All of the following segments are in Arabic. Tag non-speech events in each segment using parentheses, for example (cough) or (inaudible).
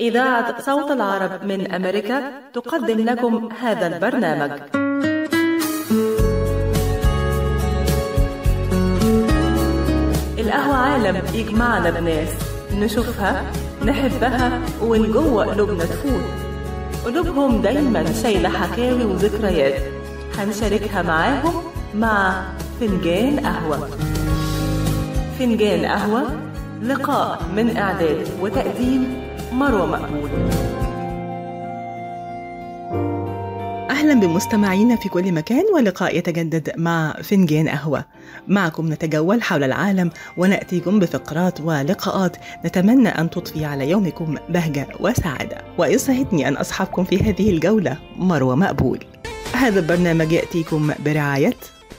إذاعة صوت العرب من أمريكا تقدم لكم هذا البرنامج. القهوة عالم يجمعنا بناس نشوفها نحبها ومن جوه قلوبنا تفوت. قلوبهم دايما شايلة حكاوي وذكريات. هنشاركها معاهم مع فنجان قهوة. فنجان قهوة لقاء من إعداد وتقديم مروة مقبول. أهلا بمستمعينا في كل مكان ولقاء يتجدد مع فنجان قهوة. معكم نتجول حول العالم ونأتيكم بفقرات ولقاءات نتمنى أن تضفي على يومكم بهجة وسعادة. ويسعدني أن أصحابكم في هذه الجولة مروة مقبول. هذا البرنامج يأتيكم برعاية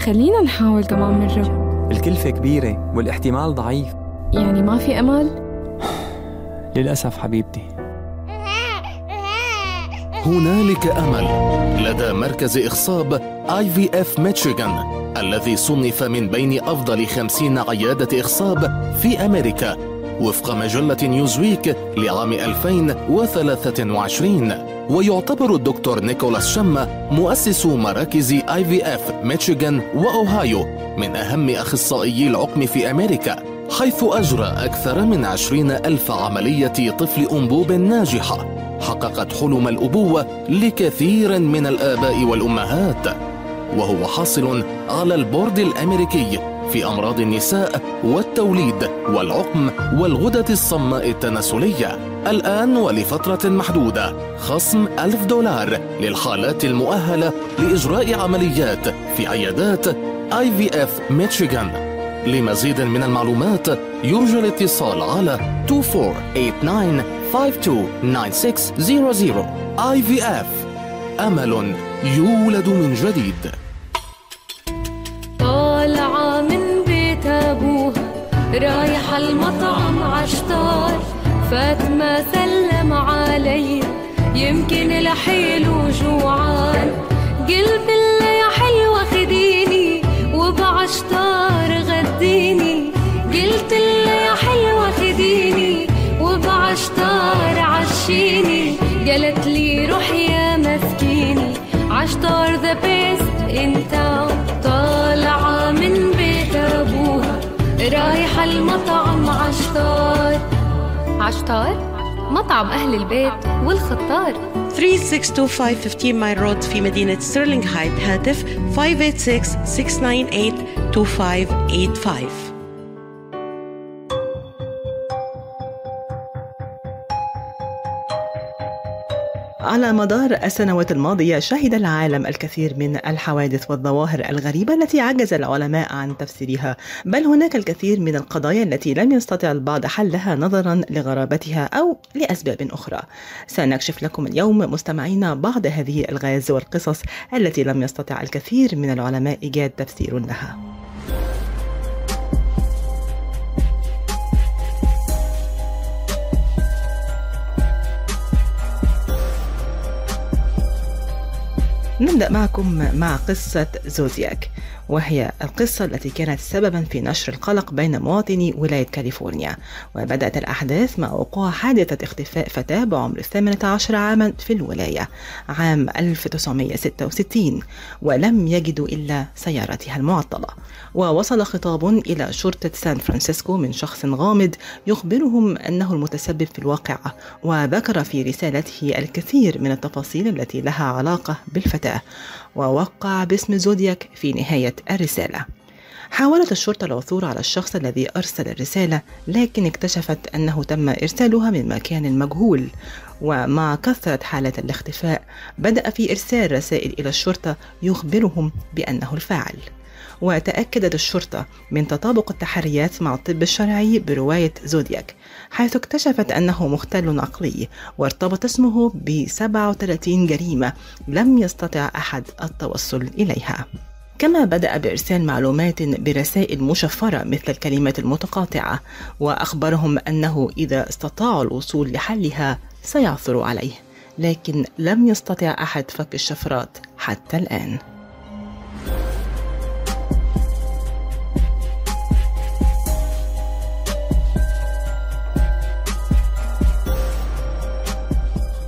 خلينا نحاول كمان مرة الكلفة كبيرة والاحتمال ضعيف. يعني ما في أمل؟ للأسف حبيبتي. (laughs) هنالك أمل. لدى مركز إخصاب IVF ميشيغان الذي صنف من بين أفضل خمسين عيادة إخصاب في أمريكا وفق مجلة نيوزويك لعام 2023 ويعتبر الدكتور نيكولاس شما مؤسس مراكز IVF ميشيغان وأوهايو من أهم اخصائيي العقم في أمريكا حيث أجرى أكثر من عشرين ألف عملية طفل أنبوب ناجحة حققت حلم الأبوة لكثير من الآباء والأمهات. وهو حاصل على البورد الأمريكي في أمراض النساء والتوليد والعقم والغدة الصماء التناسلية. الآن ولفترة محدودة. خصم ألف دولار للحالات المؤهلة لإجراء عمليات في عيادات IVF ميشيغان لمزيد من المعلومات يرجى الاتصال على 2489-529600 IVF أمل يولد من جديد. طالعة من بيت أبوها رايحة المطعم عشتار. فاطمة سلم علي يمكن لحيله جوعان. قلب عشتار مطعم أهل البيت والخطار. 3625 15 Mile Road في مدينة ستيرلينغ هايت هاتف 586-698-2585 على مدار السنوات الماضية شهد العالم الكثير من الحوادث والظواهر الغريبة التي عجز العلماء عن تفسيرها. بل هناك الكثير من القضايا التي لم يستطع البعض حلها نظرا لغرابتها أو لأسباب أخرى. سنكشف لكم اليوم مستمعينا بعض هذه الغاز والقصص التي لم يستطع الكثير من العلماء إيجاد تفسير لها. نبدأ معكم مع قصة زوزياك. وهي القصة التي كانت سببا في نشر القلق بين مواطني ولاية كاليفورنيا. وبدأت الأحداث مع وقوع حادثة اختفاء فتاة بعمر 18 عاما في الولاية عام 1966 ولم يجدوا إلا سيارتها المعطلة. ووصل خطاب إلى شرطة سان فرانسيسكو من شخص غامض يخبرهم أنه المتسبب في الواقعة وذكر في رسالته الكثير من التفاصيل التي لها علاقة بالفتاة. ووقع باسم زودياك في نهاية الرسالة. حاولت الشرطة العثور على الشخص الذي أرسل الرسالة لكن اكتشفت أنه تم إرسالها من مكان مجهول. ومع كثرة حالات الاختفاء بدأ في إرسال رسائل إلى الشرطة يخبرهم بأنه الفاعل. وتأكدت الشرطة من تطابق التحريات مع الطب الشرعي برواية زودياك حيث اكتشفت أنه مختل عقلي وارتبط اسمه ب 37 جريمة لم يستطع أحد التوصل إليها. كما بدأ بإرسال معلومات برسائل مشفرة مثل الكلمات المتقاطعة وأخبرهم أنه إذا استطاعوا الوصول لحلها سيعثروا عليه لكن لم يستطع أحد فك الشفرات حتى الآن.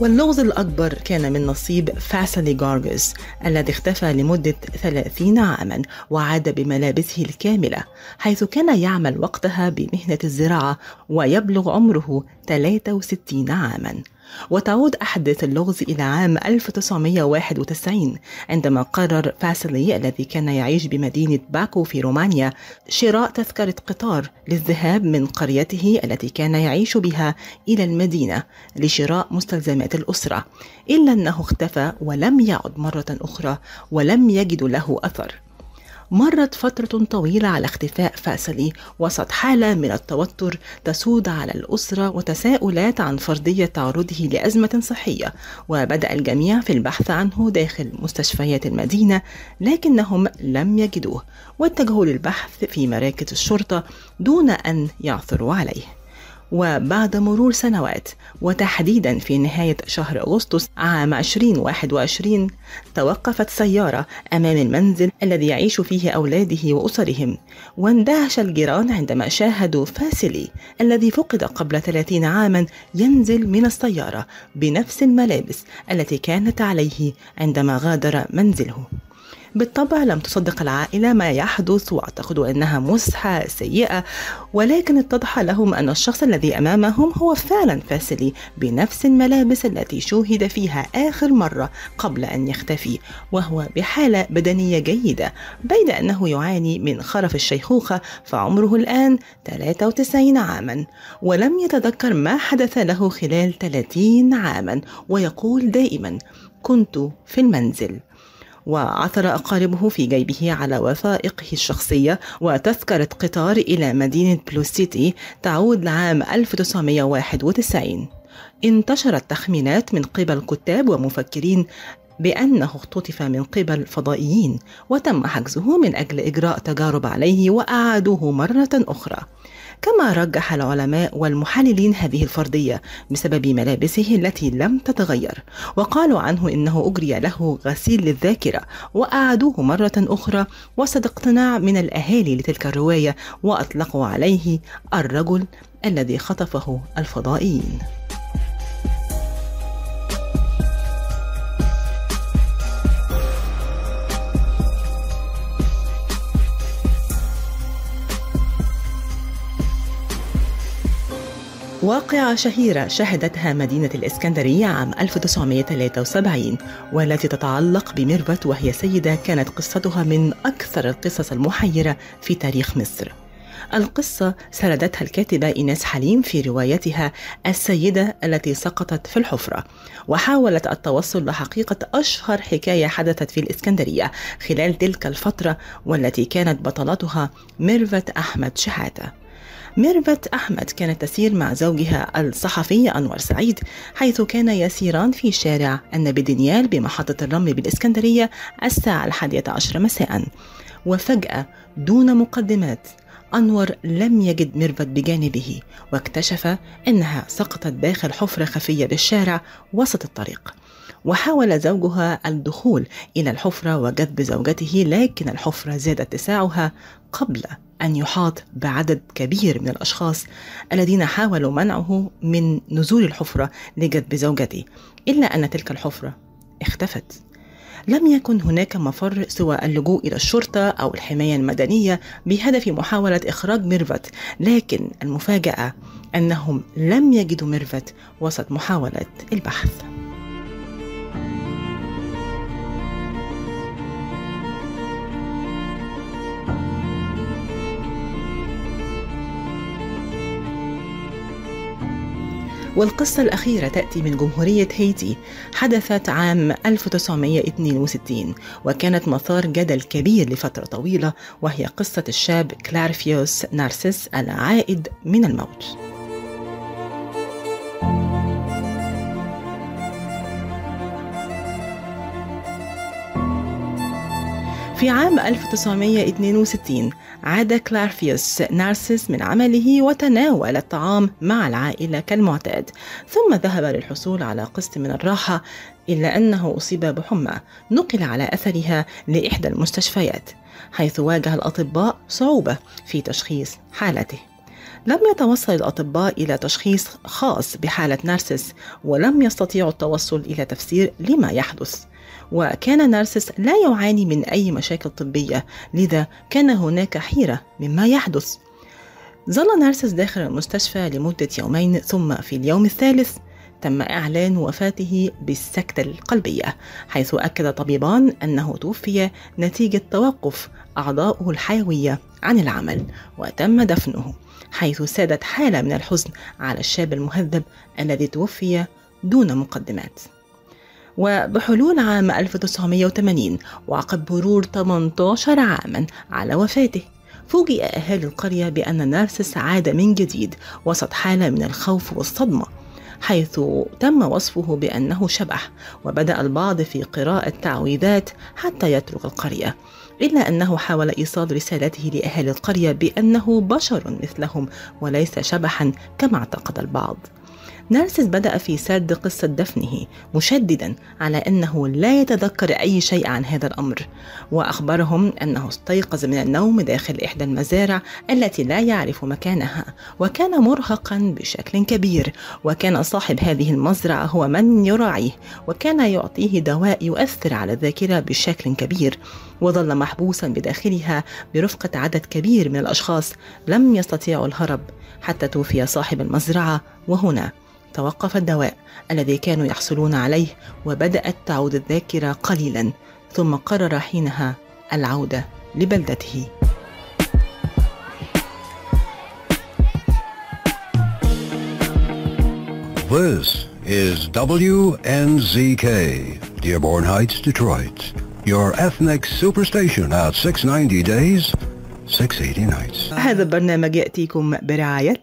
واللغز الأكبر كان من نصيب فاسلي جارجز الذي اختفى لمدة 30 عاما وعاد بملابسه الكاملة حيث كان يعمل وقتها بمهنة الزراعة ويبلغ عمره 63 عاما. وتعود أحداث اللغز إلى عام 1991 عندما قرر فاسلي الذي كان يعيش بمدينة باكو في رومانيا شراء تذكرة قطار للذهاب من قريته التي كان يعيش بها إلى المدينة لشراء مستلزمات الأسرة إلا أنه اختفى ولم يعد مرة أخرى ولم يجد له أثر. مرت فترة طويلة على اختفاء فاسلي وسط حالة من التوتر تسود على الأسرة وتساؤلات عن فرضية تعرضه لأزمة صحية. وبدأ الجميع في البحث عنه داخل مستشفيات المدينة لكنهم لم يجدوه واتجهوا للبحث في مراكز الشرطة دون أن يعثروا عليه. وبعد مرور سنوات وتحديدا في نهاية شهر أغسطس عام 2021 توقفت سيارة أمام المنزل الذي يعيش فيه أولاده وأسرهم واندهش الجيران عندما شاهدوا فاسلي الذي فقد قبل 30 عاما ينزل من السيارة بنفس الملابس التي كانت عليه عندما غادر منزله. بالطبع لم تصدق العائلة ما يحدث واعتقدوا أنها مسحة سيئة ولكن اتضح لهم أن الشخص الذي أمامهم هو فعلا فاسلي بنفس الملابس التي شوهد فيها آخر مرة قبل أن يختفي وهو بحالة بدنية جيدة بين أنه يعاني من خرف الشيخوخة فعمره الآن 93 عاما ولم يتذكر ما حدث له خلال 30 عاما ويقول دائما كنت في المنزل. وعثر أقاربه في جيبه على وثائقه الشخصية وتذكرة قطار إلى مدينة بلو سيتي تعود لعام 1991 انتشرت تخمينات من قبل كتاب ومفكرين بأنه اختطف من قبل فضائيين وتم حجزه من أجل إجراء تجارب عليه وأعادوه مرة أخرى. كما رجح العلماء والمحللين هذه الفرضية بسبب ملابسه التي لم تتغير وقالوا عنه إنه أجري له غسيل للذاكرة وأعادوه مرة أخرى وسط اقتناع من الأهالي لتلك الرواية وأطلقوا عليه الرجل الذي خطفه الفضائيين. واقعة شهيرة شهدتها مدينة الإسكندرية عام 1973 والتي تتعلق بميرفت وهي سيدة كانت قصتها من أكثر القصص المحيرة في تاريخ مصر. القصة سردتها الكاتبة إيناس حليم في روايتها السيدة التي سقطت في الحفرة وحاولت التوصل لحقيقة أشهر حكاية حدثت في الإسكندرية خلال تلك الفترة والتي كانت بطلتها ميرفت أحمد شحاتة. ميرفت أحمد كانت تسير مع زوجها الصحفي أنور سعيد حيث كان يسيران في شارع النبي دانيال بمحطة الرمل بالإسكندرية الساعة الحادية عشر مساء. وفجأة دون مقدمات أنور لم يجد ميرفت بجانبه واكتشف أنها سقطت داخل حفرة خفية بالشارع وسط الطريق. وحاول زوجها الدخول إلى الحفرة وجذب زوجته لكن الحفرة زاد اتساعها قبل أن يحاط بعدد كبير من الأشخاص الذين حاولوا منعه من نزول الحفرة لجذب زوجته إلا أن تلك الحفرة اختفت. لم يكن هناك مفر سوى اللجوء إلى الشرطة أو الحماية المدنية بهدف محاولة إخراج ميرفت لكن المفاجأة أنهم لم يجدوا ميرفت وسط محاولة البحث. والقصة الأخيرة تأتي من جمهورية هايتي حدثت عام 1962 وكانت مثار جدل كبير لفترة طويلة وهي قصة الشاب كلارفيوس نارسيس العائد من الموت. في عام 1962 عاد كلارفيوس نارسيس من عمله وتناول الطعام مع العائلة كالمعتاد ثم ذهب للحصول على قسط من الراحة إلا أنه أصيب بحمى نقل على أثرها لإحدى المستشفيات حيث واجه الأطباء صعوبة في تشخيص حالته. لم يتوصل الأطباء إلى تشخيص خاص بحالة نارسيس ولم يستطيعوا التوصل إلى تفسير لما يحدث. وكان نارسس لا يعاني من أي مشاكل طبية لذا كان هناك حيرة مما يحدث. ظل نارسس داخل المستشفى لمدة يومين ثم في اليوم الثالث تم إعلان وفاته بالسكتة القلبية حيث أكد طبيبان أنه توفي نتيجة توقف أعضائه الحيوية عن العمل وتم دفنه حيث سادت حالة من الحزن على الشاب المهذب الذي توفي دون مقدمات. وبحلول عام 1980 وعقب مرور 18 عاما على وفاته. فوجئ أهالي القرية بأن نارسس عاد من جديد وسط حالة من الخوف والصدمة حيث تم وصفه بأنه شبح وبدأ البعض في قراءة تعويذات حتى يترك القرية إلا أنه حاول إيصال رسالته لأهالي القرية بأنه بشر مثلهم وليس شبحا كما اعتقد البعض. نارسيس بدأ في سرد قصة دفنه مشددا على أنه لا يتذكر أي شيء عن هذا الأمر وأخبرهم أنه استيقظ من النوم داخل إحدى المزارع التي لا يعرف مكانها وكان مرهقا بشكل كبير وكان صاحب هذه المزرعة هو من يراعيه وكان يعطيه دواء يؤثر على الذاكرة بشكل كبير وظل محبوسا بداخلها برفقة عدد كبير من الأشخاص لم يستطيعوا الهرب حتى توفي صاحب المزرعة وهنا توقف الدواء الذي كانوا يحصلون عليه وبدأت تعود الذاكرة قليلا ثم قرر حينها العودة لبلدته This is WNZK, Dearborn Heights, Detroit. Your ethnic superstation at 690 days, 680 nights. هذا البرنامج يأتيكم برعاية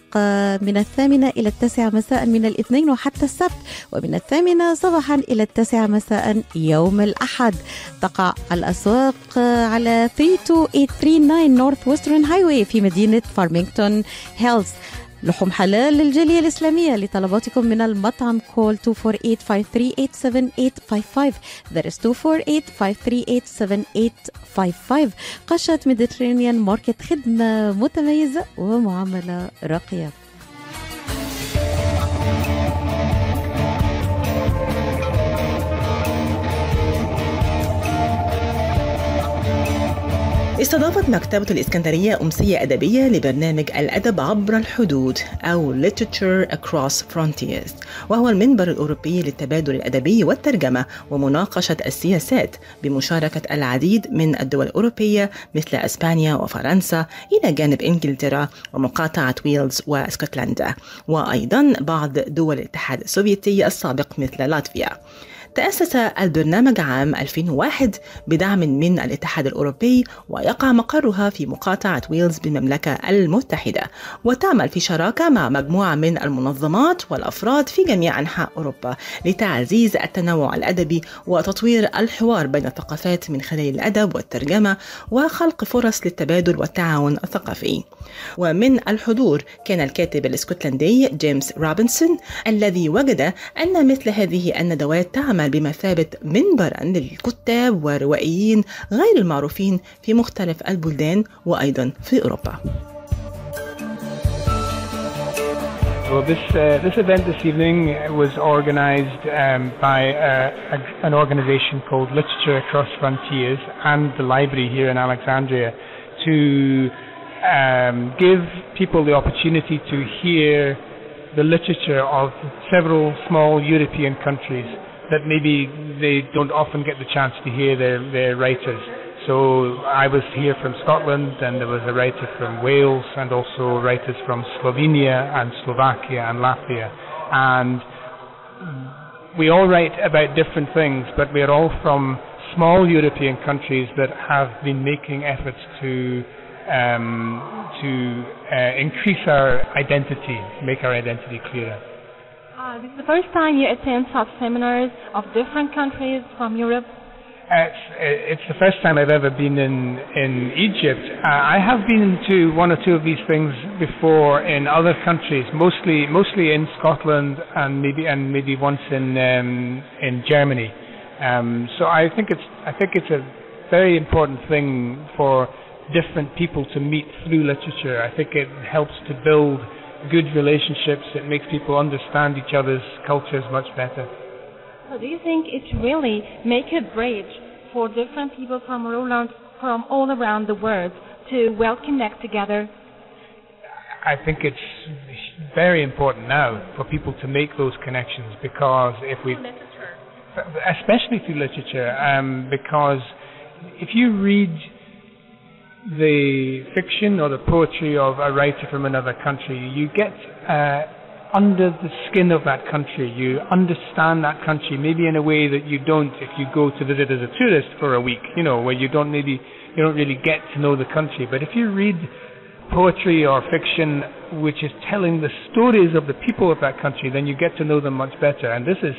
من الثامنة إلى التاسعة مساء من الاثنين وحتى السبت ومن الثامنة صباحا إلى التاسعة مساء يوم الأحد. تقع الأسواق على 3 2839 Northwestern Highway في مدينة فارمينغتون هيلز لحوم حلال للجالية الإسلامية لطلباتكم من المطعم call 248-538-7855 that is 248-538-7855 قشات Mediterranean Market خدمة متميزة ومعاملة راقية. استضافت مكتبة الإسكندرية أمسية أدبية لبرنامج الأدب عبر الحدود أو Literature Across Frontiers وهو المنبر الأوروبي للتبادل الأدبي والترجمة ومناقشة السياسات بمشاركة العديد من الدول الأوروبية مثل أسبانيا وفرنسا إلى جانب إنجلترا ومقاطعة ويلز واسكتلندا وأيضا بعض دول الاتحاد السوفيتي السابق مثل لاتفيا. تأسس البرنامج عام 2001 بدعم من الاتحاد الأوروبي ويقع مقرها في مقاطعة ويلز بالمملكة المتحدة. وتعمل في شراكة مع مجموعة من المنظمات والأفراد في جميع أنحاء أوروبا لتعزيز التنوع الأدبي وتطوير الحوار بين الثقافات من خلال الأدب والترجمة وخلق فرص للتبادل والتعاون الثقافي. ومن الحضور كان الكاتب الإسكتلندي جيمس روبنسون الذي وجد أن مثل هذه الندوات تعمل بمثابة منبرا للكتاب والروائيين غير المعروفين في مختلف البلدان وأيضا في أوروبا Well, this uh, this event this evening was organised um, by uh, a, an organisation called Literature Across Frontiers and the library here in Alexandria to um, give people the opportunity to hear the literature of several small European countries that maybe they don't often get the chance to hear their, their writers. So I was here from Scotland, and there was a writer from Wales, and also writers from Slovenia and Slovakia and Latvia. And we all write about different things, but we are all from small European countries that have been making efforts to um, to uh, increase our identity, make our identity clearer. Uh, this is the first time you attend such seminars of different countries from Europe. It's, it's the first time I've ever been in in Egypt. Uh, I have been to one or two of these things before in other countries, mostly mostly in Scotland and maybe and maybe once in um, in Germany. Um, so I think it's I think it's a very important thing for different people to meet through literature. I think it helps to build good relationships. It makes people understand each other's cultures much better. So do you think it really make a bridge for different people from Roland from all around the world to well connect together? I think it's very important now for people to make those connections because if we, especially through literature, um, because if you read the fiction or the poetry of a writer from another country, you get uh, under the skin of that country. You understand that country maybe in a way that you don't if you go to visit as a tourist for a week, you know, where you don't maybe you don't really get to know the country. But if you read poetry or fiction which is telling the stories of the people of that country, then you get to know them much better. And this is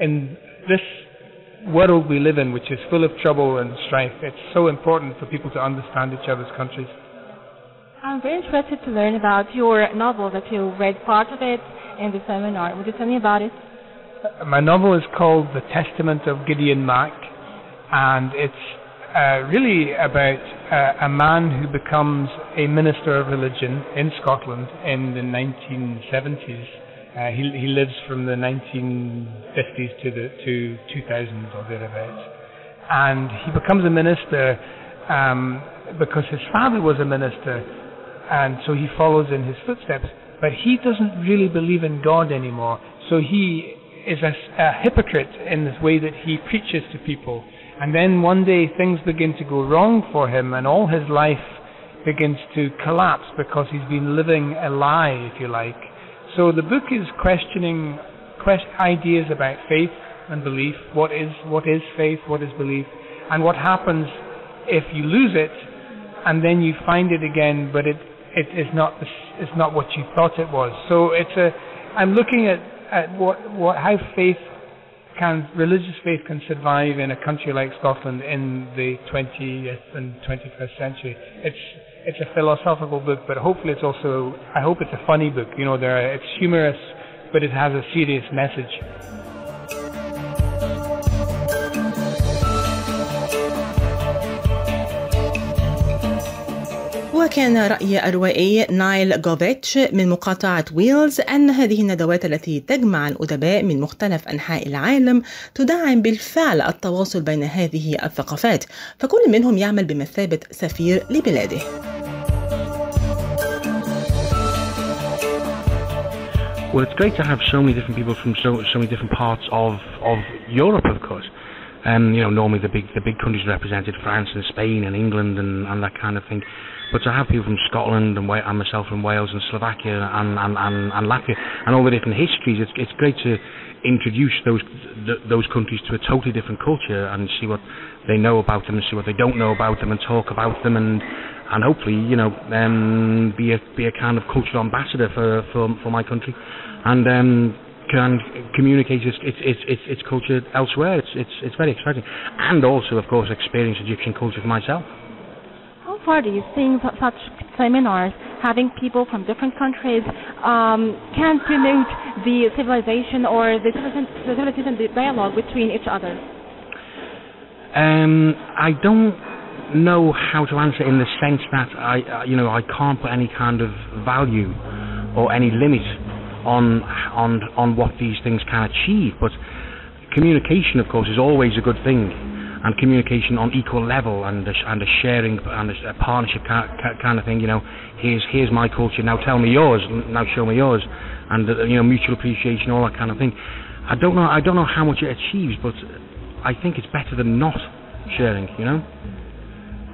in this world we live in, which is full of trouble and strife, it's so important for people to understand each other's countries. I'm very interested to learn about your novel that you read part of it in the seminar. Would you tell me about it? My novel is called The Testament of Gideon Mack, and it's uh, really about uh, a man who becomes a minister of religion in Scotland in the 1970s. Uh, he, he lives from the 1950s to the to 2000 or thereabouts, and he becomes a minister um, because his father was a minister, and so he follows in his footsteps. But he doesn't really believe in God anymore, so he is a, a hypocrite in the way that he preaches to people. And then one day things begin to go wrong for him, and all his life begins to collapse because he's been living a lie, if you like. So the book is questioning quest- ideas about faith and belief. What is what is faith? What is belief? And what happens if you lose it, and then you find it again, but it it is not it's not what you thought it was. So it's a I'm looking at at what what how faith can religious faith can survive in a country like Scotland in the 20th and 21st century? It's it's a philosophical book, but hopefully it's also I hope it's a funny book. You know, there are, it's humorous, but it has a serious message. وكان رأي الروائي نايل جوفيتش من مقاطعة ويلز أن هذه الندوات التي تجمع الأدباء من مختلف أنحاء العالم تدعم بالفعل التواصل بين هذه الثقافات فكل منهم يعمل بمثابة سفير لبلاده Well, it's great to have so many different people from so so many different parts of of Europe, of course. Um, you know, normally the big the big countries represented, France and Spain and England and, and that kind of thing. But to have people from Scotland and, and myself from Wales and Slovakia and, and, and, and Latvia and all the different histories, it's, it's great to introduce those th- those countries to a totally different culture and see what they know about them and see what they don't know about them and talk about them and and hopefully you know um, be a be a kind of cultural ambassador for for, for my country and um, can communicate its, its its its its culture elsewhere. It's it's it's very exciting and also of course experience Egyptian culture for myself. How far do you think su- such seminars, having people from different countries, um, can promote the civilization or the civilization, the civilization the dialogue between each other? Um, I don't know how to answer in the sense that I, uh, you know, I can't put any kind of value or any limit on on on what these things can achieve. But communication, of course, is always a good thing, and communication on equal level and a, and a sharing and a, a partnership kind, of thing. You know, here's here's my culture. Now tell me yours. Now show me yours, and uh, you know, mutual appreciation, all that kind of thing. I don't know. I don't know how much it achieves, but I think it's better than not sharing. You know.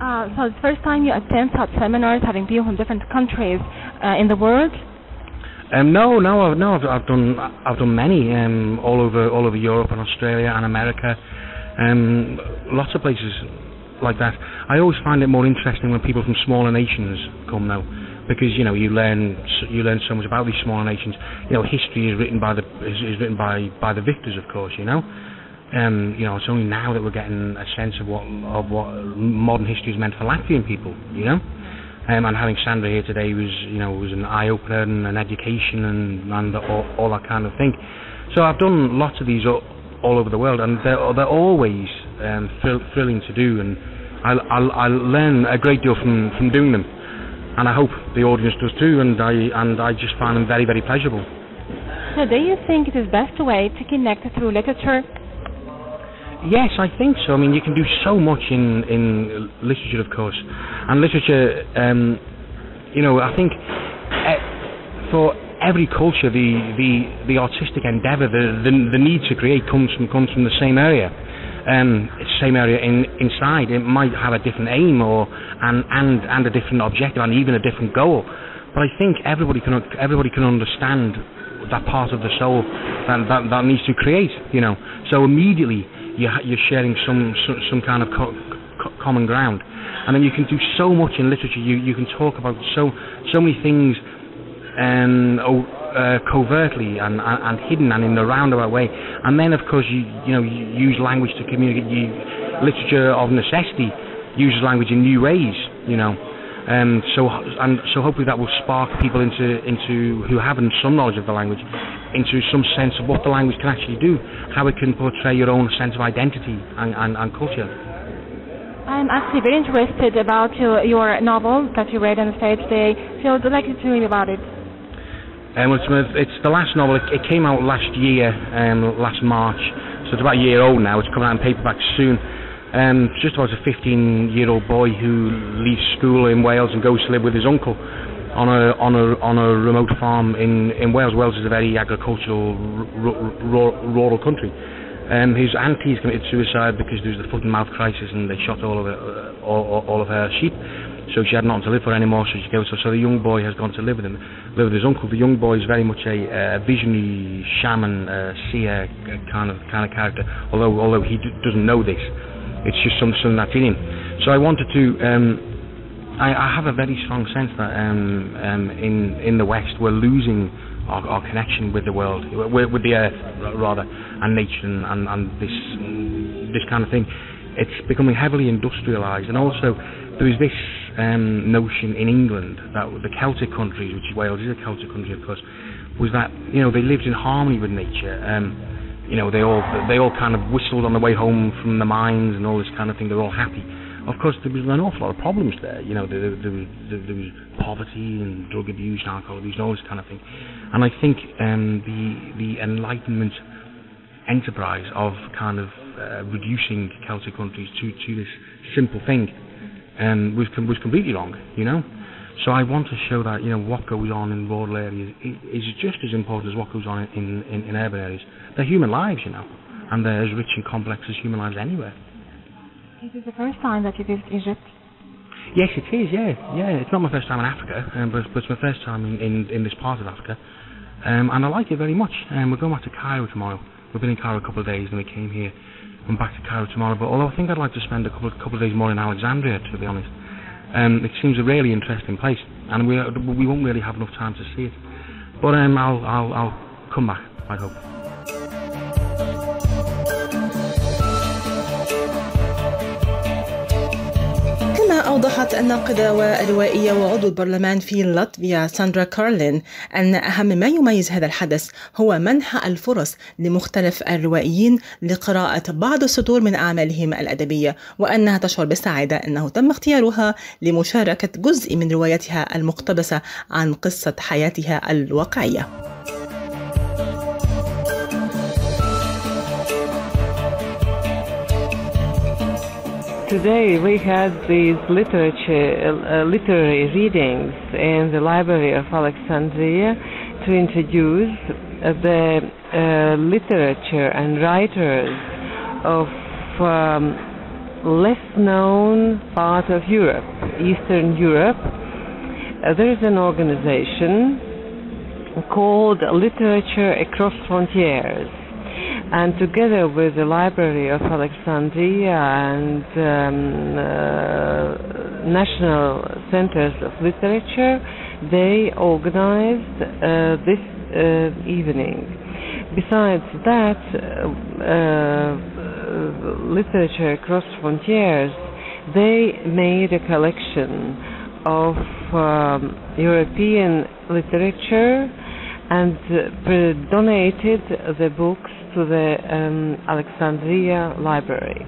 Uh, so it's the first time you attend such seminars, having people from different countries uh, in the world. Um, no, no, no. I've, I've done, I've done many um, all over, all over Europe and Australia and America, um, lots of places like that. I always find it more interesting when people from smaller nations come now, because you know you learn, you learn so much about these smaller nations. You know, history is written by the, is, is written by, by the victors, of course. You know. Um, you know, it's only now that we're getting a sense of what of what modern history has meant for Latvian people. You know, um, and having Sandra here today was, you know, was an eye opener and an education and and all, all that kind of thing. So I've done lots of these all, all over the world, and they're they're always um, thrill, thrilling to do, and I I I learn a great deal from from doing them, and I hope the audience does too, and I and I just find them very very pleasurable. So do you think it is best way to connect through literature? Yes, I think so. I mean, you can do so much in in literature, of course, and literature. Um, you know, I think uh, for every culture, the the the artistic endeavour, the, the the need to create comes from comes from the same area. Um, same area in, inside. It might have a different aim or and, and and a different objective and even a different goal. But I think everybody can everybody can understand that part of the soul that that, that needs to create. You know, so immediately you're sharing some some, some kind of co- co- common ground, and then you can do so much in literature. You you can talk about so so many things, um, uh, covertly and, and and hidden and in a roundabout way, and then of course you you know you use language to communicate. You literature of necessity uses language in new ways. You know. Um, so and so hopefully that will spark people into into who haven't some knowledge of the language into some sense of what the language can actually do, how it can portray your own sense of identity and, and, and culture. I'm actually very interested about your, your novel that you read on the stage today. So I'd like you to me about it. Um, it's, it's the last novel. It, it came out last year, um, last March, so it's about a year old now. It's coming out in paperback soon. Um, just about a 15-year-old boy who leaves school in Wales and goes to live with his uncle on a on a on a remote farm in in Wales. Wales is a very agricultural, r- r- rural country. Um, his auntie has committed suicide because there was the foot and mouth crisis, and they shot all of her, all, all- of her sheep. So she had nothing to live for anymore. So she goes. So, so the young boy has gone to live with him, live with his uncle. The young boy is very much a visionary shaman, seer kind of kind of character. Although although he d- doesn't know this, it's just some- that's in him. So I wanted to. Um, I, I have a very strong sense that um, um, in in the West we're losing our, our connection with the world, with, with the earth rather, and nature and, and, and this this kind of thing. It's becoming heavily industrialised, and also there is this um, notion in England that the Celtic countries, which Wales is a Celtic country, of course, was that you know they lived in harmony with nature. Um, you know they all they all kind of whistled on the way home from the mines and all this kind of thing. They're all happy. Of course, there was an awful lot of problems there. You know, there, there, was, there, was poverty and drug abuse and alcohol abuse and all this kind of thing. And I think um, the the Enlightenment enterprise of kind of uh, reducing Celtic countries to, to this simple thing um, was com- was completely wrong. You know. So I want to show that you know what goes on in rural areas is just as important as what goes on in, in, in urban areas. They're human lives, you know, and they're as rich and complex as human lives anywhere. This Is the first time that you visit Egypt? Yes, it is. Yeah, yeah. It's not my first time in Africa, um, but, but it's my first time in, in, in this part of Africa, um, and I like it very much. Um, we're going back to Cairo tomorrow. We've been in Cairo a couple of days, and we came here. I'm back to Cairo tomorrow. But although I think I'd like to spend a couple couple of days more in Alexandria, to be honest. Um, it seems a really interesting place, and we we won't really have enough time to see it. But um, I'll I'll I'll come back. I hope. أوضحت الناقدة والروائية وعضو البرلمان في لاتفيا ساندرا كارلين أن أهم ما يميز هذا الحدث هو منح الفرص لمختلف الروائيين لقراءة بعض السطور من أعمالهم الأدبية وأنها تشعر بالسعادة أنه تم اختيارها لمشاركة جزء من روايتها المقتبسة عن قصة حياتها الواقعية. Today we had these literature, uh, literary readings in the Library of Alexandria to introduce the uh, literature and writers of um, less known part of Europe, Eastern Europe. Uh, there is an organization called Literature Across Frontiers and together with the Library of Alexandria and um, uh, National Centers of Literature, they organized uh, this uh, evening. Besides that, Literature Across Frontiers, they made a collection of um, European literature and donated the books to the um, Alexandria Library.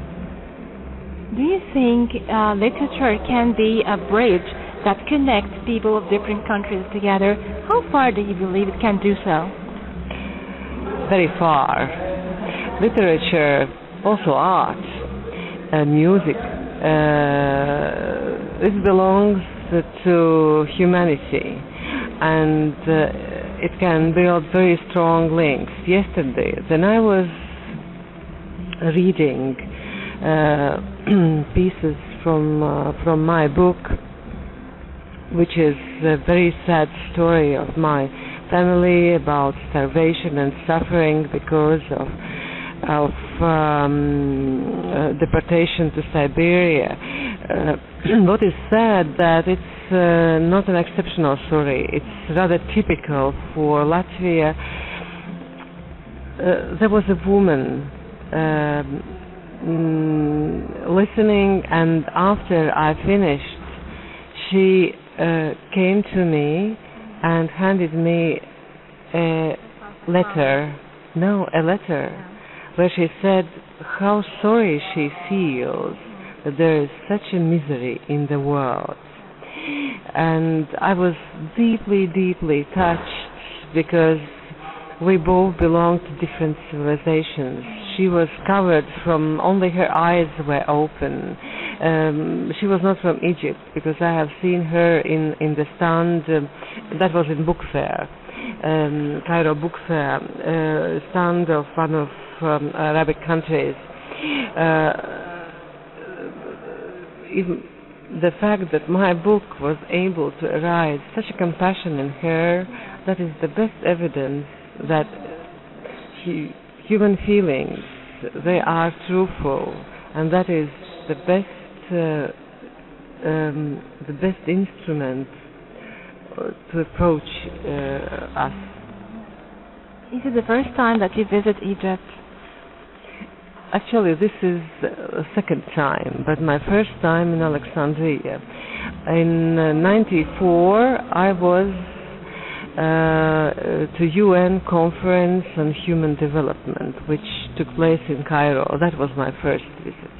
Do you think uh, literature can be a bridge that connects people of different countries together? How far do you believe it can do so? Very far. Literature, also art, uh, music, uh, this belongs to humanity and it can build very strong links. Yesterday, then I was reading uh, (clears throat) pieces from uh, from my book, which is a very sad story of my family about starvation and suffering because of of um, uh, deportation to Siberia. (clears throat) what is sad that it's uh, not an exceptional story. It's rather typical for Latvia. Uh, there was a woman um, mm, listening, and after I finished, she uh, came to me and handed me a letter. No, a letter, where she said how sorry she feels that there is such a misery in the world and I was deeply, deeply touched because we both belong to different civilizations. She was covered from only her eyes were open. Um, she was not from Egypt because I have seen her in in the stand. Um, that was in book fair, um, Cairo book fair, uh, stand of one of um, Arabic countries. Uh, the fact that my book was able to arise such a compassion in her, that is the best evidence that he, human feelings, they are truthful, and that is the best uh, um, the best instrument uh, to approach uh, us. Is it the first time that you visit Egypt? Actually, this is the second time, but my first time in Alexandria. In uh, 94, I was uh, to UN conference on human development, which took place in Cairo. That was my first visit.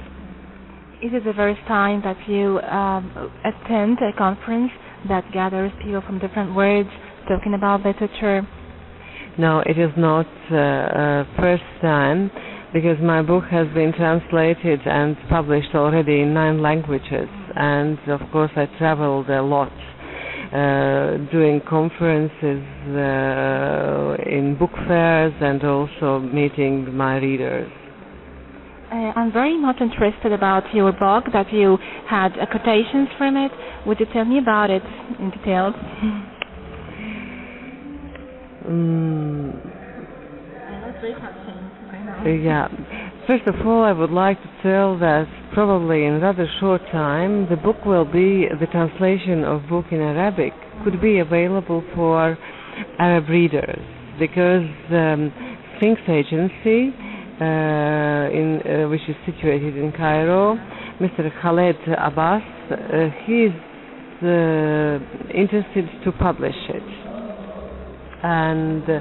Is it the first time that you um, attend a conference that gathers people from different worlds talking about literature? No, it is not uh, uh, first time because my book has been translated and published already in nine languages, and of course I traveled a lot. Uh, doing conferences uh, in book fairs and also meeting my readers. Uh, I'm very much interested about your book that you had uh, quotations from it. Would you tell me about it in detail? Mm, (laughs) yeah. First of all, I would like to tell that probably in rather short time, the book will be the translation of book in Arabic could be available for Arab readers because um, Sphinx Agency, in, uh, which is situated in Cairo, Mr. Khaled Abbas, uh, he is uh, interested to publish it. And uh,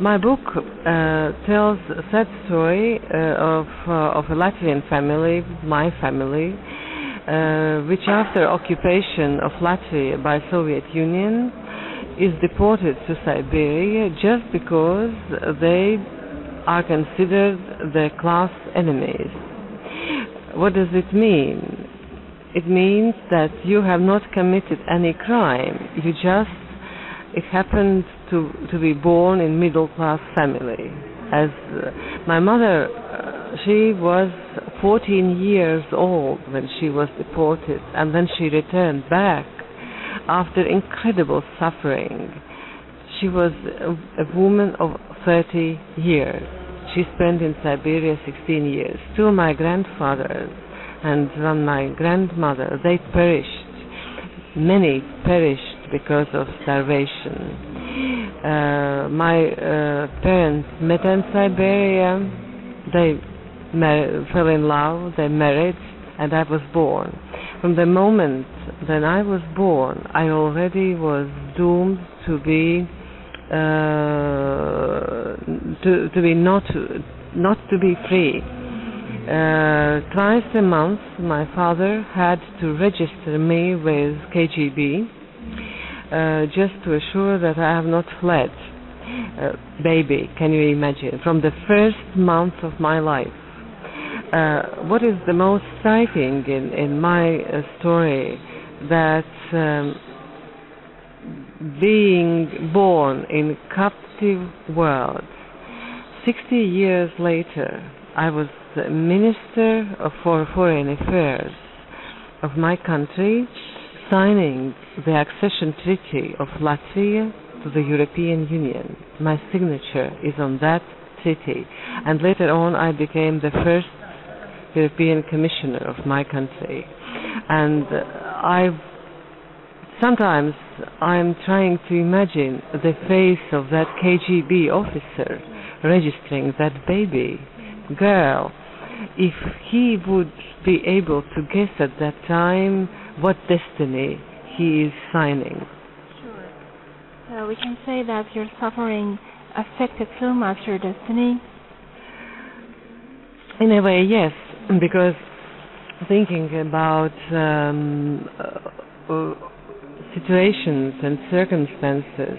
my book uh, tells a sad story of, of a Latvian family, my family, uh, which after occupation of Latvia by Soviet Union is deported to Siberia just because they are considered the class enemies. What does it mean? It means that you have not committed any crime. You just it happened to to be born in middle class family. As uh, my mother, uh, she was 14 years old when she was deported, and then she returned back after incredible suffering. She was a, a woman of 30 years. She spent in Siberia 16 years. Two of my grandfathers and one my grandmother, they perished. Many perished because of starvation. Uh, my uh, parents met in Siberia. They mar- fell in love, they married, and I was born. From the moment that I was born, I already was doomed to be to to be not not to be free. Uh, twice a month, my father had to register me with KGB uh, just to assure that I have not fled. Uh, baby, can you imagine? From the first month of my life. Uh, what is the most striking in, in my uh, story that um, being born in captive world 60 years later I was minister for foreign affairs of my country signing the accession treaty of Latvia to the European Union. My signature is on that treaty. And later on, I became the first European Commissioner of my country. And I sometimes I'm trying to imagine the face of that KGB officer registering that baby girl. If he would be able to guess at that time what destiny he is signing. Sure. So we can say that your suffering affected so much your destiny. In a way, yes, because thinking about um, uh, uh, situations and circumstances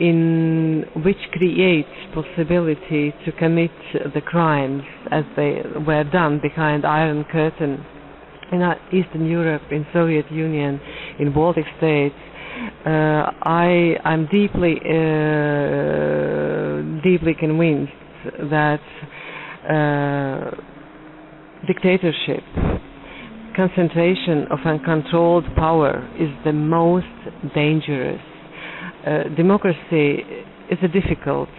in which creates possibility to commit the crimes as they were done behind Iron Curtain. In Eastern Europe, in Soviet Union, in Baltic states, uh, I I'm deeply uh, deeply convinced that uh, dictatorship, concentration of uncontrolled power is the most dangerous. Uh, democracy is a difficult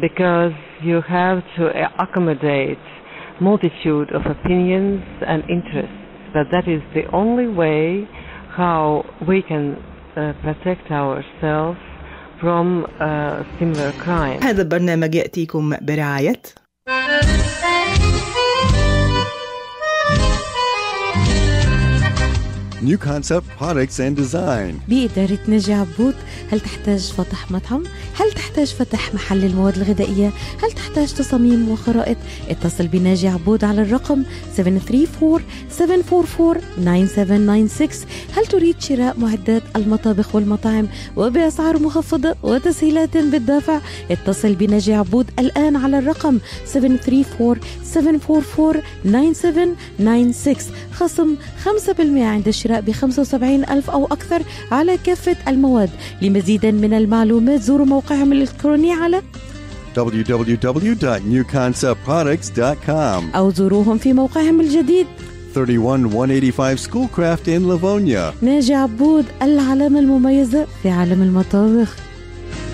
because you have to accommodate multitude of opinions and interests but that is the only way how we can uh, protect ourselves from uh, similar crime. هذا البرنامج يأتيكم برعاية New Concept Products and Design بإدارة ناجي عبود هل تحتاج فتح مطعم؟ هل تحتاج فتح محل المواد الغذائية؟ هل تحتاج تصاميم وخرائط؟ اتصل بناجي عبود على الرقم 734-744-9796 هل تريد شراء معدات المطابخ والمطاعم وبأسعار مخفضة وتسهيلات بالدافع؟ اتصل بناجي عبود الآن على الرقم 734-744-9796 خصم 5% عند الشراء ب 75 ألف أو أكثر على كافة المواد. لمزيد من المعلومات زوروا موقعهم الإلكتروني على www.newconceptproducts.com أو زوروهم في موقعهم الجديد. 31185 Schoolcraft in Livonia. ناجي عبود العلامة المميزة في عالم المطابخ.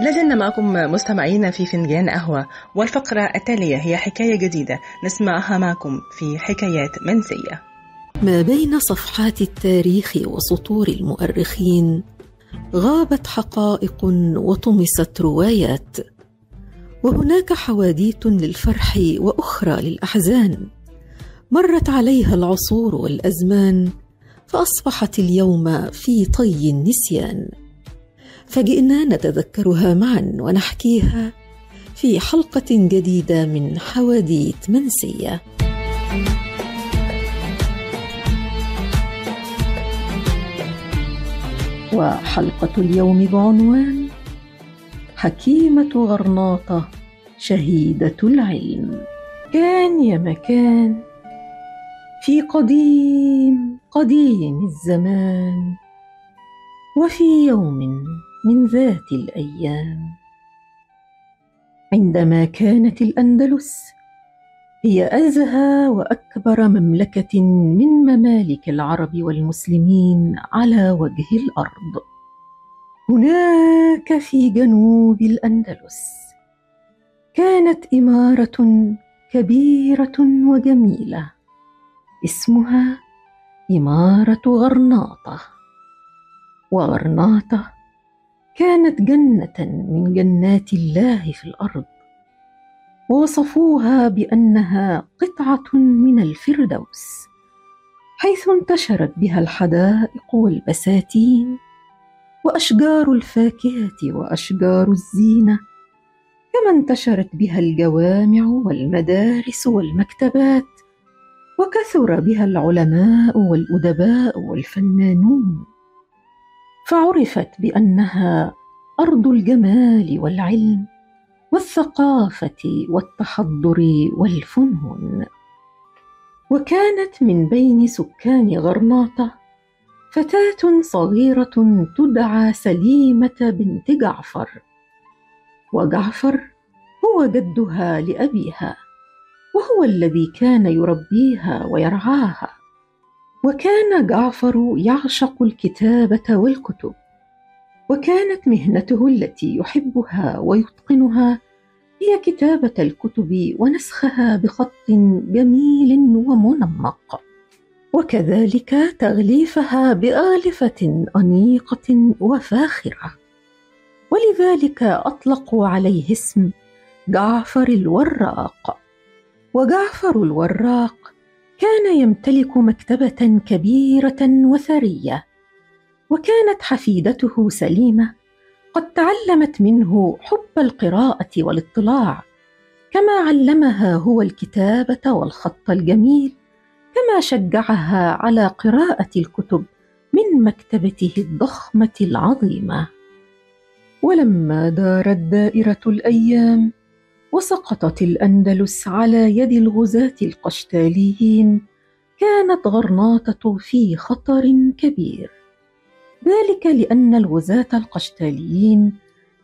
لازلنا معكم مستمعينا في فنجان قهوة والفقرة التالية هي حكاية جديدة نسمعها معكم في حكايات منسية. ما بين صفحات التاريخ وسطور المؤرخين غابت حقائق وطمست روايات وهناك حواديت للفرح وأخرى للأحزان. مرت عليها العصور والأزمان فأصبحت اليوم في طي النسيان. فجئنا نتذكرها معا ونحكيها في حلقة جديدة من حواديت منسية. وحلقة اليوم بعنوان حكيمة غرناطة شهيدة العلم. كان يا مكان في قديم قديم الزمان وفي يوم من ذات الأيام. عندما كانت الأندلس هي أزهى وأكبر مملكة من ممالك العرب والمسلمين على وجه الأرض. هناك في جنوب الأندلس كانت إمارة كبيرة وجميلة اسمها إمارة غرناطة. وغرناطة كانت جنة من جنات الله في الأرض ووصفوها بأنها قطعة من الفردوس حيث انتشرت بها الحدائق والبساتين وأشجار الفاكهة وأشجار الزينة كما انتشرت بها الجوامع والمدارس والمكتبات وكثر بها العلماء والأدباء والفنانون. فعرفت بأنها أرض الجمال والعلم والثقافة والتحضر والفنون. وكانت من بين سكان غرناطة فتاة صغيرة تدعى سليمة بنت جعفر وجعفر هو جدها لأبيها وهو الذي كان يربيها ويرعاها. وكان جعفر يعشق الكتابة والكتب وكانت مهنته التي يحبها ويتقنها هي كتابة الكتب ونسخها بخط جميل ومنمق. وكذلك تغليفها بآلفة أنيقة وفاخرة. ولذلك اطلقوا عليه اسم جعفر الوراق. وجعفر الوراق كان يمتلك مكتبة كبيرة وثرية وكانت حفيدته سليمة قد تعلمت منه حب القراءة والاطلاع كما علمها هو الكتابة والخط الجميل كما شجعها على قراءة الكتب من مكتبته الضخمة العظيمة. ولما دارت دائرة الأيام وسقطت الأندلس على يد الغزاة القشتاليين كانت غرناطة في خطر كبير. ذلك لأن الغزاة القشتاليين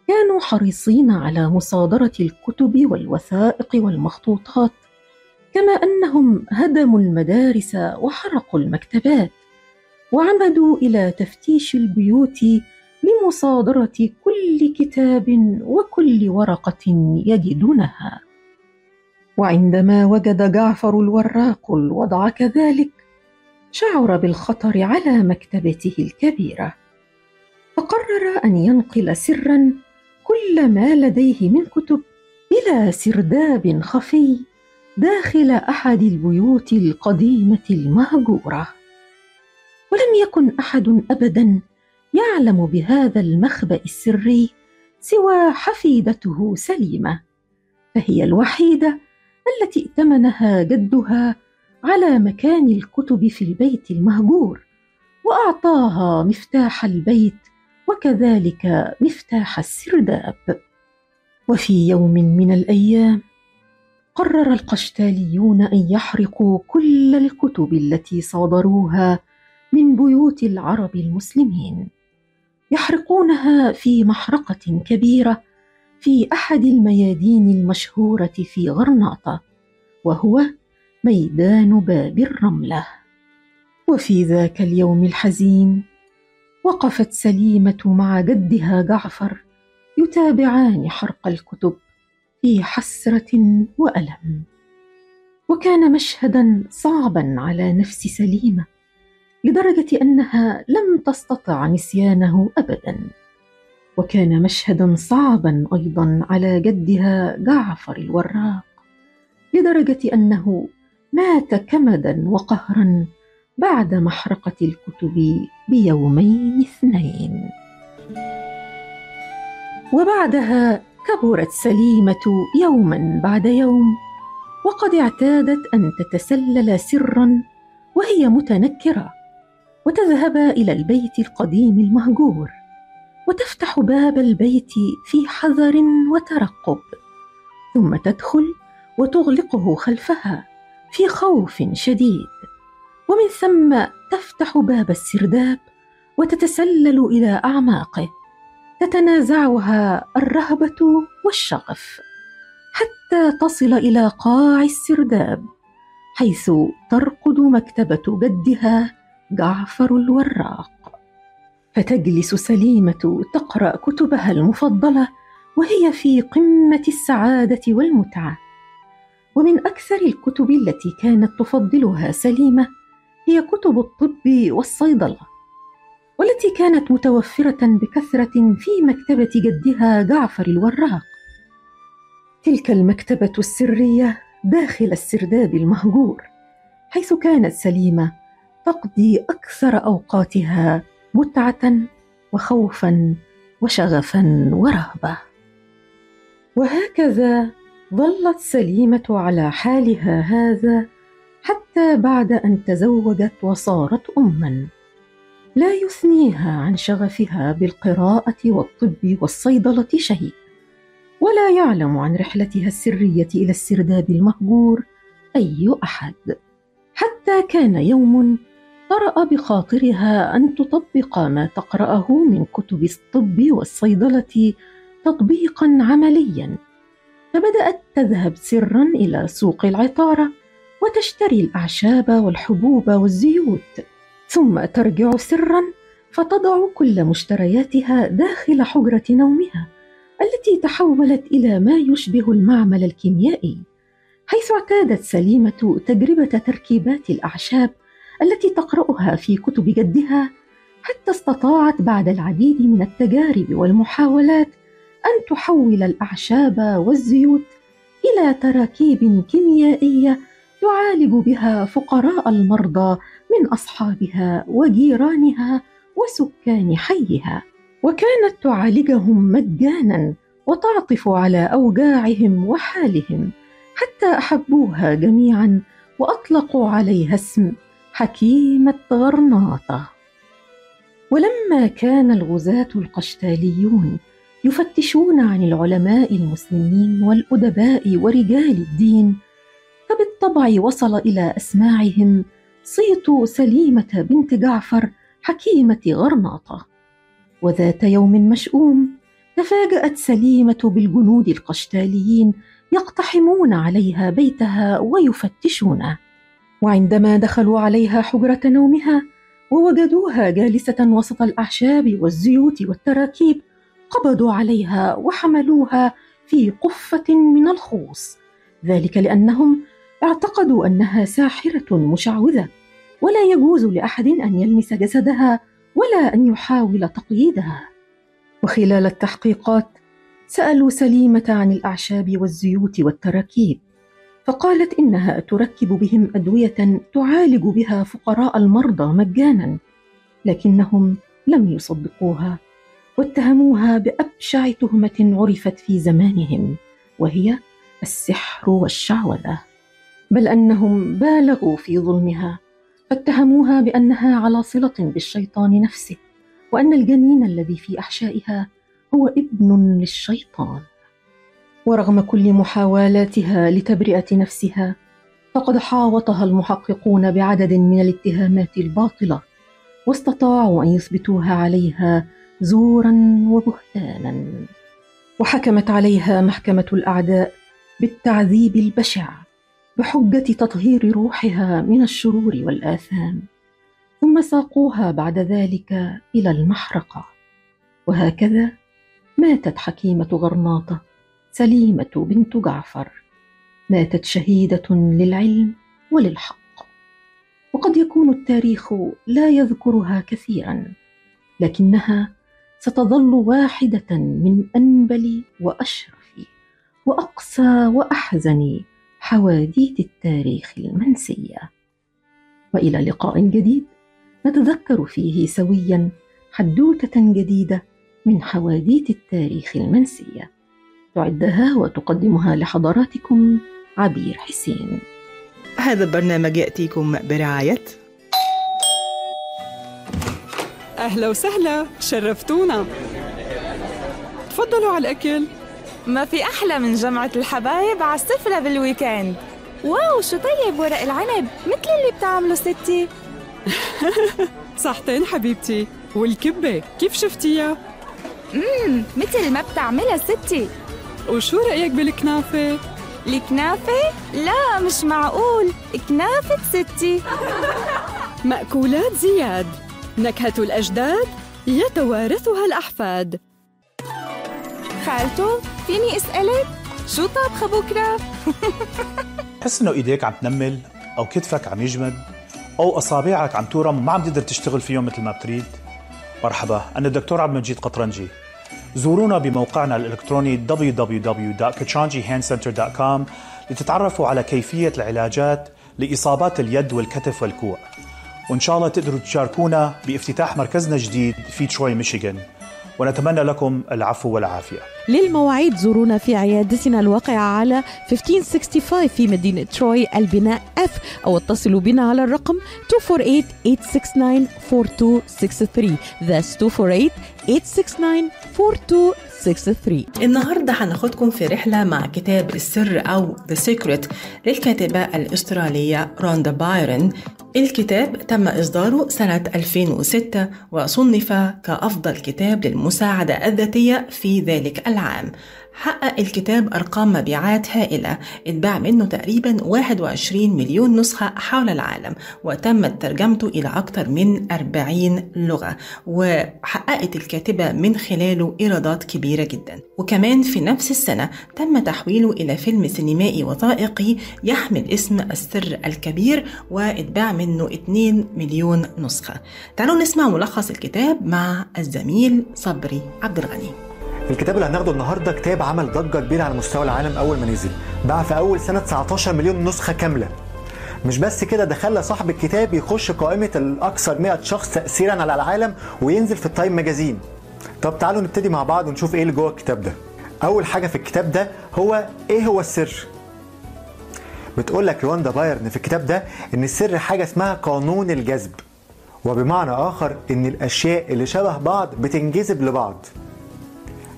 كانوا حريصين على مصادرة الكتب والوثائق والمخطوطات كما أنهم هدموا المدارس وحرقوا المكتبات وعمدوا إلى تفتيش البيوت لمصادرة كل كتاب وكل ورقة يجدونها. وعندما وجد جعفر الوراق الوضع كذلك شعر بالخطر على مكتبته الكبيرة. فقرر أن ينقل سرا كل ما لديه من كتب إلى سرداب خفي داخل أحد البيوت القديمة المهجورة. ولم يكن أحد ابدا يعلم بهذا المخبأ السري سوى حفيدته سليمة فهي الوحيدة التي ائتمنها جدها على مكان الكتب في البيت المهجور وأعطاها مفتاح البيت وكذلك مفتاح السرداب. وفي يوم من الأيام قرر القشتاليون أن يحرقوا كل الكتب التي صادروها من بيوت العرب المسلمين. يحرقونها في محرقة كبيرة في أحد الميادين المشهورة في غرناطة وهو ميدان باب الرملة. وفي ذاك اليوم الحزين وقفت سليمة مع جدها جعفر يتابعان حرق الكتب في حسرة وألم. وكان مشهدا صعبا على نفس سليمة لدرجة أنها لم تستطع نسيانه ابدا. وكان مشهدا صعبا أيضا على جدها جعفر الوراق لدرجة أنه مات كمدا وقهرا بعد محرقة الكتب بيومين اثنين. وبعدها كبرت سليمة يوما بعد يوم وقد اعتادت أن تتسلل سرا وهي متنكرة. وتذهب إلى البيت القديم المهجور وتفتح باب البيت في حذر وترقب ثم تدخل وتغلقه خلفها في خوف شديد ومن ثم تفتح باب السرداب وتتسلل إلى أعماقه تتنازعها الرهبة والشغف حتى تصل إلى قاع السرداب حيث ترقد مكتبة جدها جعفر الوراق. فتجلس سليمة تقرأ كتبها المفضلة وهي في قمة السعادة والمتعة. ومن أكثر الكتب التي كانت تفضلها سليمة هي كتب الطب والصيدلة والتي كانت متوفرة بكثرة في مكتبة جدها جعفر الوراق. تلك المكتبة السرية داخل السرداب المهجور حيث كانت سليمة تقضي أكثر أوقاتها متعة وخوفا وشغفا ورهبة. وهكذا ظلت سليمة على حالها هذا حتى بعد أن تزوجت وصارت اما. لا يثنيها عن شغفها بالقراءة والطب والصيدلة شيء ولا يعلم عن رحلتها السرية إلى السرداب المهجور أي أحد. حتى كان يوم طرا بخاطرها أن تطبق ما تقرأه من كتب الطب والصيدلة تطبيقا عمليا. فبدأت تذهب سرا إلى سوق العطارة وتشتري الأعشاب والحبوب والزيوت. ثم ترجع سرا فتضع كل مشترياتها داخل حجرة نومها التي تحولت إلى ما يشبه المعمل الكيميائي حيث اعتادت سليمة تجربة تركيبات الأعشاب التي تقرأها في كتب جدها حتى استطاعت بعد العديد من التجارب والمحاولات أن تحول الأعشاب والزيوت إلى تراكيب كيميائية تعالج بها فقراء المرضى من أصحابها وجيرانها وسكان حيها. وكانت تعالجهم مجانا وتعطف على أوجاعهم وحالهم حتى أحبوها جميعا وأطلقوا عليها اسم حكيمه غرناطه ولما كان الغزاة القشتاليون يفتشون عن العلماء المسلمين والأدباء ورجال الدين فبالطبع وصل إلى أسماعهم صيت سليمة بنت جعفر حكيمة غرناطة. وذات يوم مشؤوم تفاجأت سليمة بالجنود القشتاليين يقتحمون عليها بيتها ويفتشونه. وعندما دخلوا عليها حجرة نومها ووجدوها جالسة وسط الأعشاب والزيوت والتراكيب قبضوا عليها وحملوها في قفة من الخوص. ذلك لأنهم اعتقدوا أنها ساحرة مشعوذة ولا يجوز لأحد أن يلمس جسدها ولا أن يحاول تقييدها. وخلال التحقيقات سألوا سليمة عن الأعشاب والزيوت والتراكيب فقالت إنها تركب بهم أدوية تعالج بها فقراء المرضى مجانا لكنهم لم يصدقوها واتهموها بأبشع تهمة عرفت في زمانهم وهي السحر والشعوذة. بل أنهم بالغوا في ظلمها فاتهموها بأنها على صلة بالشيطان نفسه وأن الجنين الذي في أحشائها هو ابن للشيطان. ورغم كل محاولاتها لتبرئة نفسها فقد حاوطها المحققون بعدد من الاتهامات الباطلة واستطاعوا أن يثبتوها عليها زورا وبهتانا. وحكمت عليها محكمة الأعداء بالتعذيب البشع بحجة تطهير روحها من الشرور والآثام ثم ساقوها بعد ذلك إلى المحرقة. وهكذا ماتت حكيمة غرناطة سليمة بنت جعفر. ماتت شهيدة للعلم وللحق. وقد يكون التاريخ لا يذكرها كثيرا لكنها ستظل واحدة من أنبل وأشرف واقسى وأحزن حواديت التاريخ المنسية. وإلى لقاء جديد نتذكر فيه سويا حدوتة جديدة من حواديت التاريخ المنسية. تعدها وتقدمها لحضراتكم عبير حسين. هذا البرنامج يأتيكم برعاية. أهلا وسهلا شرفتونا. تفضلوا على الأكل. ما في أحلى من جمعة الحبايب على السفرة بالويكند واو شو طيب ورق العنب مثل اللي بتعمله ستي. (laughs) صحتين حبيبتي والكبة كيف شفتيها؟ امم مثل ما بتعملها ستي. وشو رأيك بالكنافة؟ الكنافة؟ لا مش معقول. كنافة ستي. (laughs) مأكولات زياد. نكهة الأجداد يتوارثها الأحفاد. خالته فيني أسألك؟ شو طابخة بكرة؟ (laughs) تحس إنه إيديك عم تنمل أو كتفك عم يجمد أو أصابعك عم تورم وما عم تقدر تشتغل فيهم مثل ما بتريد. مرحبا أنا الدكتور عبد المجيد قطرنجي. زورونا بموقعنا الإلكتروني www.kachanjihandcenter.com لتتعرفوا على كيفية العلاجات لإصابات اليد والكتف والكوع. وإن شاء الله تقدروا تشاركونا بافتتاح مركزنا الجديد في تروي ميشيغان. ونتمنى لكم العفو والعافية. للمواعيد زورونا في عيادتنا الواقعة على 1565 في مدينة تروي البناء F أو اتصلوا بنا على الرقم 248-869-4263 That's 248-869-4263 النهاردة هناخدكم في رحلة مع كتاب السر أو The Secret للكاتبة الأسترالية روندا بايرن الكتاب تم إصداره سنة 2006 وصنف كأفضل كتاب للمساعدة الذاتية في ذلك العام. حقق الكتاب أرقام مبيعات هائلة. اتباع منه تقريبا 21 مليون نسخة حول العالم وتمت ترجمته إلى أكثر من 40 لغة وحققت الكاتبة من خلاله إيرادات كبيرة جدا. وكمان في نفس السنة تم تحويله إلى فيلم سينمائي وثائقي يحمل اسم السر الكبير واتباع منه 2 مليون نسخة. تعالوا نسمع ملخص الكتاب مع الزميل صبري عبد الغني. الكتاب اللي هناخده النهارده كتاب عمل ضجة كبيره على مستوى العالم أول ما نزل. باع في أول سنة 19 مليون نسخة كاملة. مش بس كده ده خلى صاحب الكتاب يخش قائمة الأكثر 100 شخص تأثيرا على العالم وينزل في التايم ماجازين. طب تعالوا نبتدي مع بعض ونشوف إيه اللي جوه الكتاب ده. أول حاجة في الكتاب ده هو إيه هو السر؟ بتقول لك رواندا بايرن في الكتاب ده إن السر حاجة اسمها قانون الجذب وبمعنى آخر إن الأشياء اللي شبه بعض بتنجذب لبعض.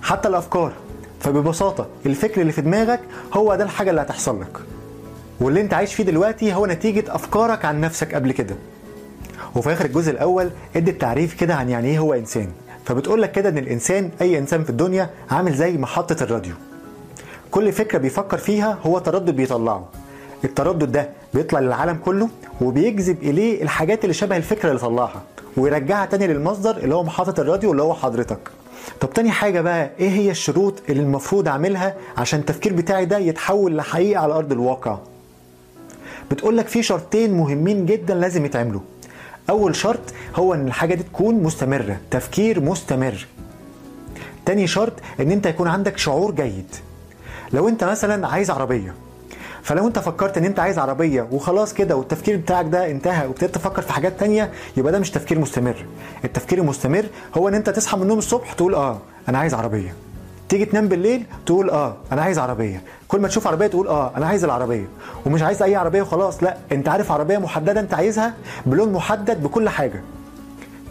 حتى الأفكار. فببساطة الفكر اللي في دماغك هو ده الحاجة اللي هتحصل لك. واللي انت عايش فيه دلوقتي هو نتيجة أفكارك عن نفسك قبل كده. وفي آخر الجزء الأول ادت تعريف كده عن يعني إيه هو إنسان. فبتقول لك كده إن الإنسان أي إنسان في الدنيا عامل زي محطة الراديو. كل فكرة بيفكر فيها هو تردد بيطلعه. التردد ده بيطلع للعالم كله وبيجذب إليه الحاجات اللي شبه الفكرة اللي طلعها ويرجعها تاني للمصدر اللي هو محطة الراديو اللي هو حضرتك. طب تاني حاجة بقى إيه هي الشروط اللي المفروض أعملها عشان التفكير بتاعي ده يتحول لحقيقة على أرض الواقع؟ بتقول لك في شرطين مهمين جدا لازم يتعملوا. أول شرط هو إن الحاجة دي تكون مستمرة تفكير مستمر. تاني شرط إن أنت يكون عندك شعور جيد. لو أنت مثلا عايز عربية فلو انت فكرت ان انت عايز عربية وخلاص كده والتفكير بتاعك ده انتهى وابتديت تفكر في حاجات تانية يبقى ده مش تفكير مستمر. التفكير المستمر هو ان انت تصحى من النوم الصبح تقول آه أنا عايز عربية. تيجي تنام بالليل تقول آه أنا عايز عربية. كل ما تشوف عربية تقول آه أنا عايز العربية. ومش عايز أي عربية وخلاص لا أنت عارف عربية محددة أنت عايزها بلون محدد بكل حاجة.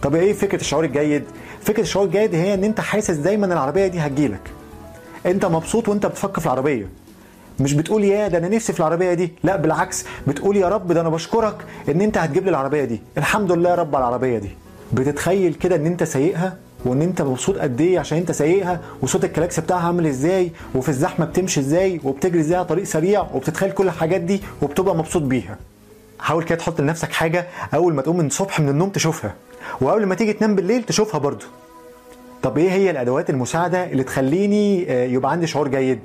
طب إيه فكرة الشعور الجيد؟ فكرة الشعور الجيد هي إن أنت حاسس دايما العربية دي هتجيلك. أنت مبسوط وأنت بتفكر في العربية. مش بتقول يا ده أنا نفسي في العربية دي لا بالعكس بتقول يا رب ده أنا بشكرك إن أنت هتجيب لي العربية دي. الحمد لله يا رب على العربية دي. بتتخيل كده إن أنت سايقها وإن أنت مبسوط قد إيه عشان أنت سايقها وصوت الكلاكس بتاعها عامل إزاي وفي الزحمة بتمشي إزاي وبتجري إزاي على طريق سريع وبتتخيل كل الحاجات دي وبتبقى مبسوط بيها. حاول كده تحط لنفسك حاجة أول ما تقوم من الصبح من النوم تشوفها واول ما تيجي تنام بالليل تشوفها برضو طب إيه هي الأدوات المساعدة اللي تخليني يبقى عندي شعور جيد؟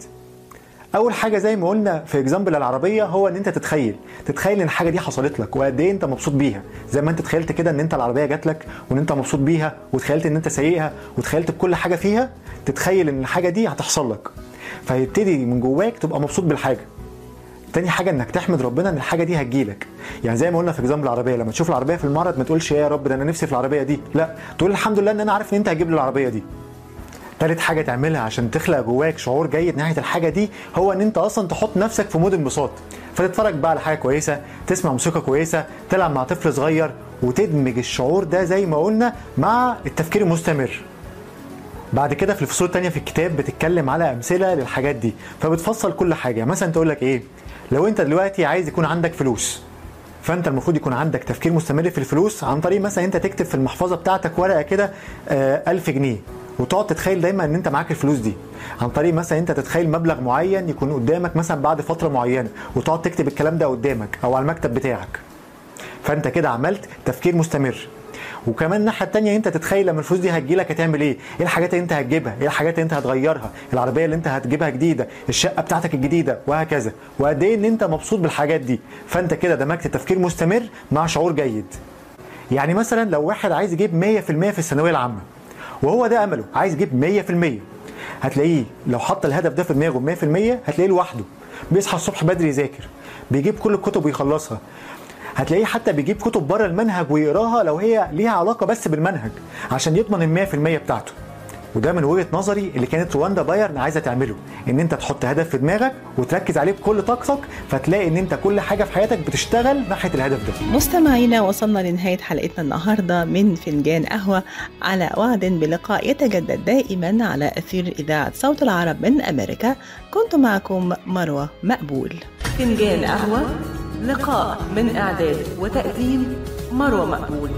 أول حاجة زي ما قلنا في example العربية هو إن أنت تتخيل تتخيل إن الحاجة دي حصلت لك وقد إيه أنت مبسوط بيها. زي ما أنت تخيلت كده إن أنت العربية جات لك وإن أنت مبسوط بيها وتخيلت إن أنت سايقها وتخيلت بكل حاجة فيها تتخيل إن الحاجة دي هتحصل لك. فيبتدي من جواك تبقى مبسوط بالحاجة. تاني حاجة إنك تحمد ربنا إن الحاجة دي هتجيلك. يعني زي ما قلنا في example العربية لما تشوف العربية في المعرض ما تقولش يا رب ده أنا نفسي في العربية دي لأ تقول الحمد لله إن أنا عارف إن أنت هتجيب لي العربية دي. تالت حاجة تعملها عشان تخلق جواك شعور جيد ناحية الحاجة دي هو إن أنت أصلا تحط نفسك في mood انبساط. فتتفرج بقى على حاجة كويسة تسمع موسيقى كويسة تلعب مع طفل صغير وتدمج الشعور ده زي ما قلنا مع التفكير المستمر. بعد كده في الفصول التانية في الكتاب بتتكلم على أمثلة للحاجات دي. فبتفصل كل حاجة. مثلا تقول لك إيه؟ لو أنت دلوقتي عايز يكون عندك فلوس فانت المفروض يكون عندك تفكير مستمر في الفلوس عن طريق مثلا انت تكتب في المحفظة بتاعتك ورقة كده آه 1000 جنيه وتقعد تتخيل دايما إن أنت معاك الفلوس دي. عن طريق مثلا انت تتخيل مبلغ معين يكون قدامك مثلا بعد فترة معينة وتقعد تكتب الكلام ده قدامك أو على المكتب بتاعك. فأنت كده عملت تفكير مستمر. وكمان الناحية الثانية انت تتخيل لما الفلوس دي هتجيلك هتعمل إيه؟ إيه الحاجات اللي انت هتجيبها؟ إيه الحاجات اللي انت هتغيرها؟ العربية اللي انت هتجيبها جديدة، الشقة بتاعتك الجديدة وهكذا، وقد إيه ان انت مبسوط بالحاجات دي، فانت كده دمجت تفكير مستمر مع شعور جيد. يعني مثلا لو واحد عايز يجيب 100% في الثانوية العامة وهو ده أمله عايز يجيب 100% هتلاقيه لو حط الهدف ده في دماغه 100% هتلاقيه لوحده بيصحى الصبح بدري يذاكر بيجيب كل الكتب ويخلصها هتلاقيه حتى بيجيب كتب بره المنهج ويقراها لو هي ليها علاقة بس بالمنهج عشان يضمن ال 100% بتاعته. وده من وجهة نظري اللي كانت رواندا بايرن عايزة تعمله إن أنت تحط هدف في دماغك وتركز عليه بكل طاقتك فتلاقي إن أنت كل حاجة في حياتك بتشتغل ناحية الهدف ده. مستمعينا وصلنا لنهاية حلقتنا النهارده من فنجان قهوة. على وعد بلقاء يتجدد دائما على أثير إذاعة صوت العرب من أمريكا. كنت معكم مروة مقبول. فنجان قهوة. لقاء من إعداد وتقديم مروة مقبول.